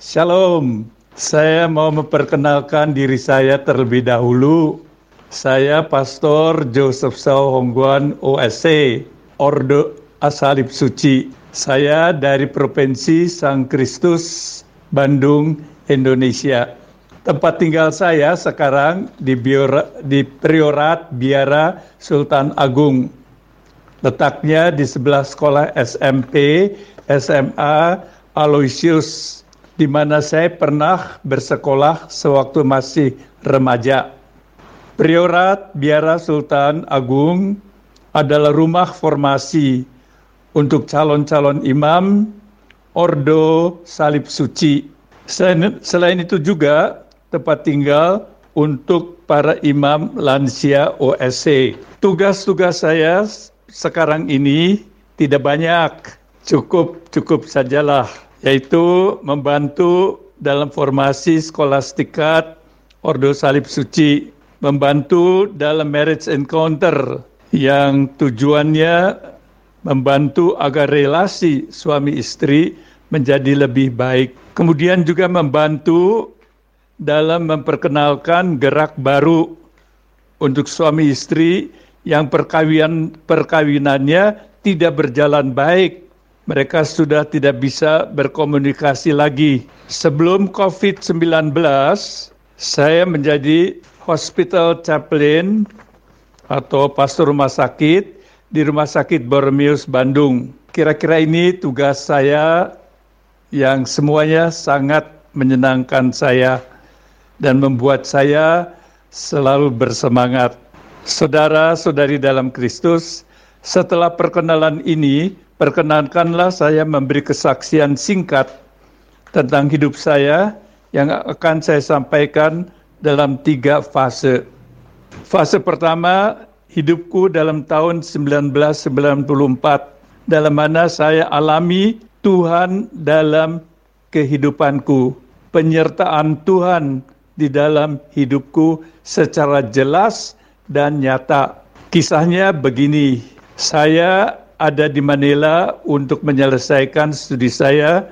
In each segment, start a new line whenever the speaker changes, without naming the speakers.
Shalom, saya mau memperkenalkan diri saya terlebih dahulu. Saya Pastor Joseph Sao Hongguan OSC, Ordo Asalib Suci. Saya dari Provinsi Sang Kristus, Bandung, Indonesia. Tempat tinggal saya sekarang di, Biora, di Priorat Biara Sultan Agung. Letaknya di sebelah sekolah SMP, SMA Aloysius di mana saya pernah bersekolah sewaktu masih remaja. Priorat Biara Sultan Agung adalah rumah formasi untuk calon-calon imam Ordo Salib Suci. Selain, selain itu juga tempat tinggal untuk para imam lansia OSC. Tugas-tugas saya sekarang ini tidak banyak, cukup cukup sajalah yaitu membantu dalam formasi skolastikat Ordo Salib Suci, membantu dalam marriage encounter yang tujuannya membantu agar relasi suami istri menjadi lebih baik. Kemudian juga membantu dalam memperkenalkan gerak baru untuk suami istri yang perkawinan perkawinannya tidak berjalan baik mereka sudah tidak bisa berkomunikasi lagi. Sebelum COVID-19, saya menjadi hospital chaplain atau pastor rumah sakit di Rumah Sakit Bormius Bandung. Kira-kira ini tugas saya yang semuanya sangat menyenangkan saya dan membuat saya selalu bersemangat. Saudara-saudari dalam Kristus, setelah perkenalan ini, perkenankanlah saya memberi kesaksian singkat tentang hidup saya yang akan saya sampaikan dalam tiga fase. Fase pertama, hidupku dalam tahun 1994, dalam mana saya alami Tuhan dalam kehidupanku, penyertaan Tuhan di dalam hidupku secara jelas dan nyata. Kisahnya begini, saya ada di Manila untuk menyelesaikan studi saya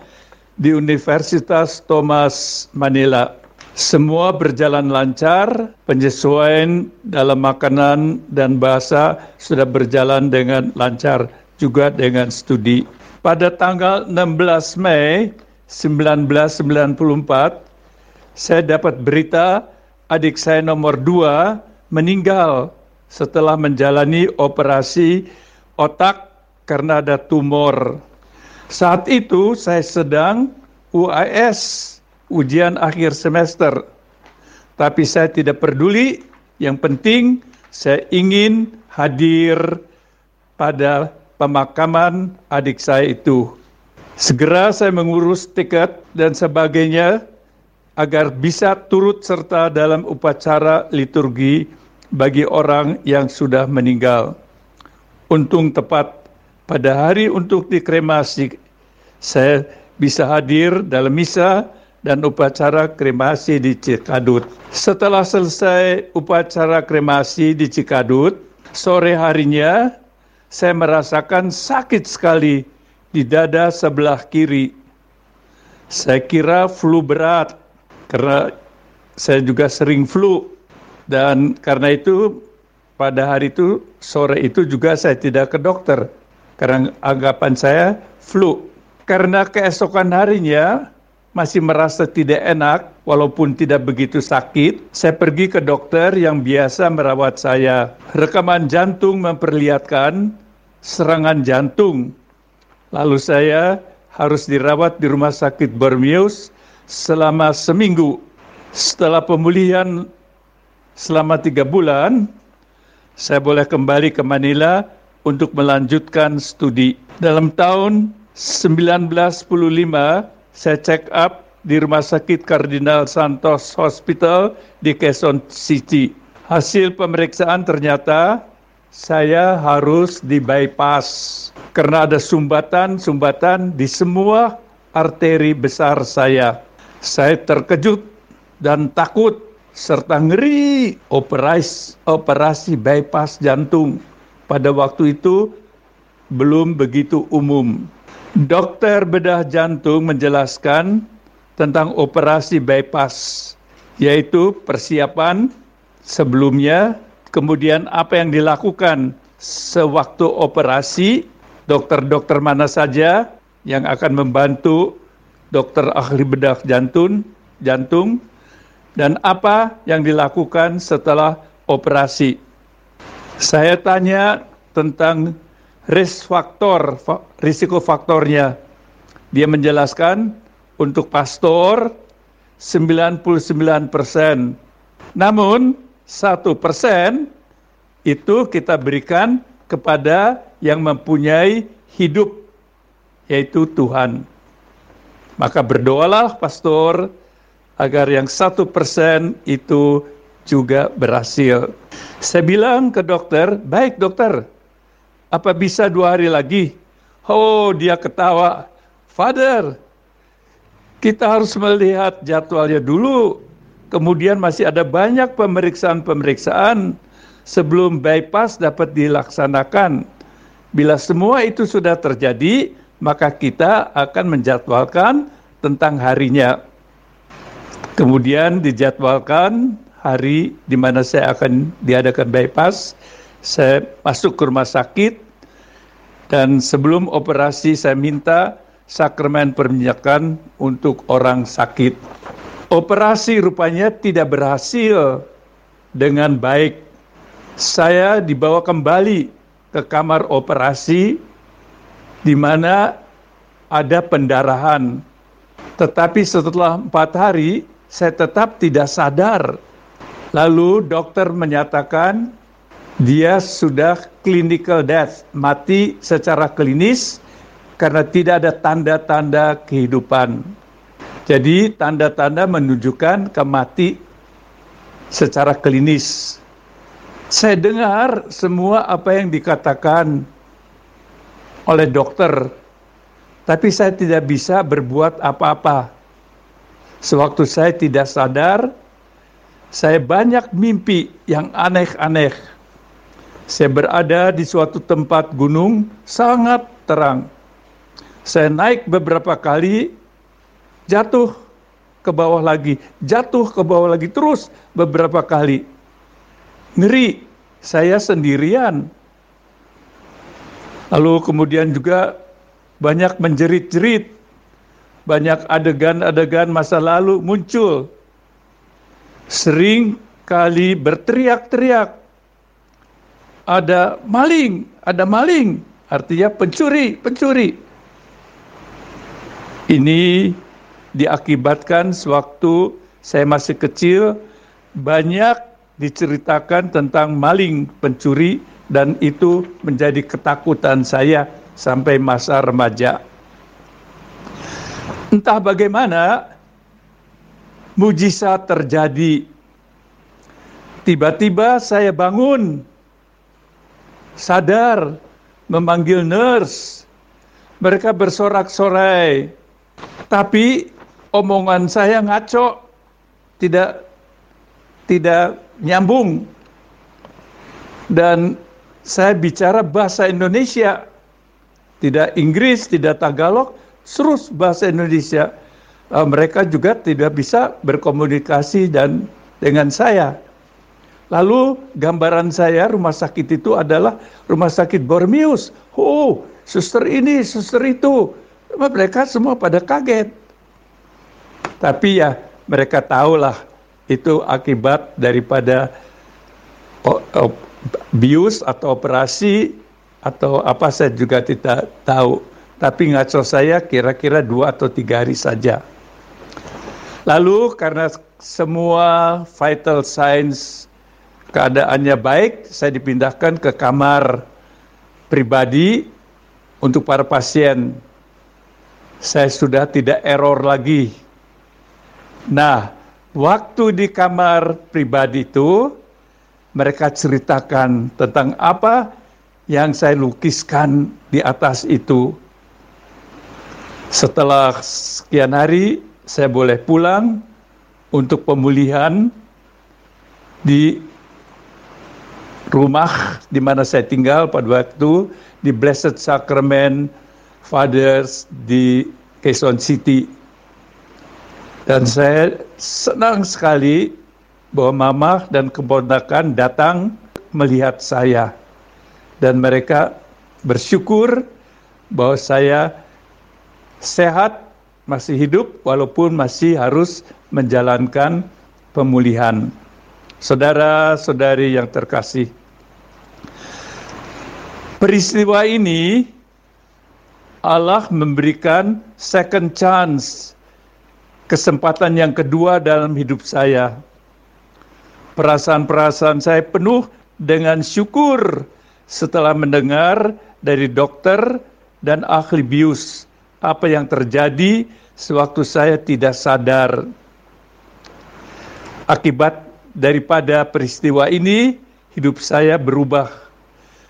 di Universitas Thomas Manila. Semua berjalan lancar, penyesuaian dalam makanan dan bahasa sudah berjalan dengan lancar juga dengan studi. Pada tanggal 16 Mei 1994, saya dapat berita adik saya nomor dua meninggal setelah menjalani operasi otak karena ada tumor. Saat itu saya sedang UAS, ujian akhir semester. Tapi saya tidak peduli, yang penting saya ingin hadir pada pemakaman adik saya itu. Segera saya mengurus tiket dan sebagainya agar bisa turut serta dalam upacara liturgi bagi orang yang sudah meninggal. Untung tepat pada hari untuk dikremasi, saya bisa hadir dalam misa dan upacara kremasi di Cikadut. Setelah selesai upacara kremasi di Cikadut, sore harinya saya merasakan sakit sekali di dada sebelah kiri. Saya kira flu berat karena saya juga sering flu dan karena itu pada hari itu sore itu juga saya tidak ke dokter karena anggapan saya flu. Karena keesokan harinya masih merasa tidak enak, walaupun tidak begitu sakit, saya pergi ke dokter yang biasa merawat saya. Rekaman jantung memperlihatkan serangan jantung. Lalu saya harus dirawat di rumah sakit Bormius selama seminggu. Setelah pemulihan selama tiga bulan, saya boleh kembali ke Manila untuk melanjutkan studi. Dalam tahun 1915, saya check up di Rumah Sakit Kardinal Santos Hospital di Quezon City. Hasil pemeriksaan ternyata saya harus di bypass karena ada sumbatan-sumbatan di semua arteri besar saya. Saya terkejut dan takut serta ngeri operasi operasi bypass jantung pada waktu itu belum begitu umum. Dokter bedah jantung menjelaskan tentang operasi bypass, yaitu persiapan sebelumnya, kemudian apa yang dilakukan sewaktu operasi, dokter-dokter mana saja yang akan membantu dokter ahli bedah jantung, jantung, dan apa yang dilakukan setelah operasi. Saya tanya tentang risk faktor, risiko faktornya. Dia menjelaskan untuk pastor 99 persen. Namun satu persen itu kita berikan kepada yang mempunyai hidup, yaitu Tuhan. Maka berdoalah pastor agar yang satu persen itu juga berhasil. Saya bilang ke dokter, baik dokter, apa bisa dua hari lagi? Oh, dia ketawa. Father, kita harus melihat jadwalnya dulu. Kemudian masih ada banyak pemeriksaan-pemeriksaan sebelum bypass dapat dilaksanakan. Bila semua itu sudah terjadi, maka kita akan menjadwalkan tentang harinya. Kemudian dijadwalkan hari di mana saya akan diadakan bypass. Saya masuk ke rumah sakit dan sebelum operasi saya minta sakramen perminyakan untuk orang sakit. Operasi rupanya tidak berhasil dengan baik. Saya dibawa kembali ke kamar operasi di mana ada pendarahan. Tetapi setelah empat hari, saya tetap tidak sadar. Lalu dokter menyatakan dia sudah clinical death, mati secara klinis karena tidak ada tanda-tanda kehidupan. Jadi tanda-tanda menunjukkan kemati secara klinis. Saya dengar semua apa yang dikatakan oleh dokter, tapi saya tidak bisa berbuat apa-apa. Sewaktu saya tidak sadar, saya banyak mimpi yang aneh-aneh. Saya berada di suatu tempat gunung sangat terang saya naik beberapa kali, jatuh ke bawah lagi, jatuh ke bawah lagi terus beberapa kali. Ngeri, saya sendirian. Lalu kemudian juga banyak menjerit-jerit, banyak adegan-adegan masa lalu muncul. Sering kali berteriak-teriak, ada maling, ada maling, artinya pencuri, pencuri. Ini diakibatkan sewaktu saya masih kecil banyak diceritakan tentang maling pencuri dan itu menjadi ketakutan saya sampai masa remaja. Entah bagaimana mujizat terjadi. Tiba-tiba saya bangun, sadar, memanggil nurse. Mereka bersorak-sorai, tapi omongan saya ngaco, tidak tidak nyambung. Dan saya bicara bahasa Indonesia, tidak Inggris, tidak Tagalog, terus bahasa Indonesia. Uh, mereka juga tidak bisa berkomunikasi dan dengan saya. Lalu gambaran saya rumah sakit itu adalah rumah sakit Bormius. Oh, suster ini, suster itu mereka semua pada kaget. Tapi ya mereka tahulah itu akibat daripada bius atau operasi atau apa saya juga tidak tahu. Tapi ngaco saya kira-kira dua atau tiga hari saja. Lalu karena semua vital signs keadaannya baik, saya dipindahkan ke kamar pribadi untuk para pasien saya sudah tidak error lagi. Nah, waktu di kamar pribadi itu, mereka ceritakan tentang apa yang saya lukiskan di atas itu. Setelah sekian hari, saya boleh pulang untuk pemulihan di rumah di mana saya tinggal pada waktu di Blessed Sacrament Fathers di Quezon City. Dan saya senang sekali bahwa mama dan keponakan datang melihat saya. Dan mereka bersyukur bahwa saya sehat, masih hidup, walaupun masih harus menjalankan pemulihan. Saudara-saudari yang terkasih, peristiwa ini Allah memberikan second chance, kesempatan yang kedua dalam hidup saya. Perasaan-perasaan saya penuh dengan syukur setelah mendengar dari dokter dan ahli bius apa yang terjadi sewaktu saya tidak sadar. Akibat daripada peristiwa ini, hidup saya berubah.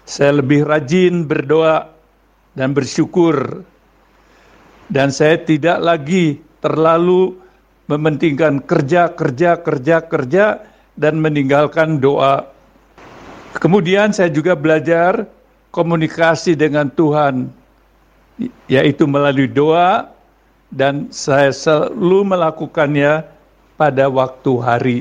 Saya lebih rajin berdoa dan bersyukur. Dan saya tidak lagi terlalu mementingkan kerja, kerja, kerja, kerja, dan meninggalkan doa. Kemudian saya juga belajar komunikasi dengan Tuhan, yaitu melalui doa, dan saya selalu melakukannya pada waktu hari.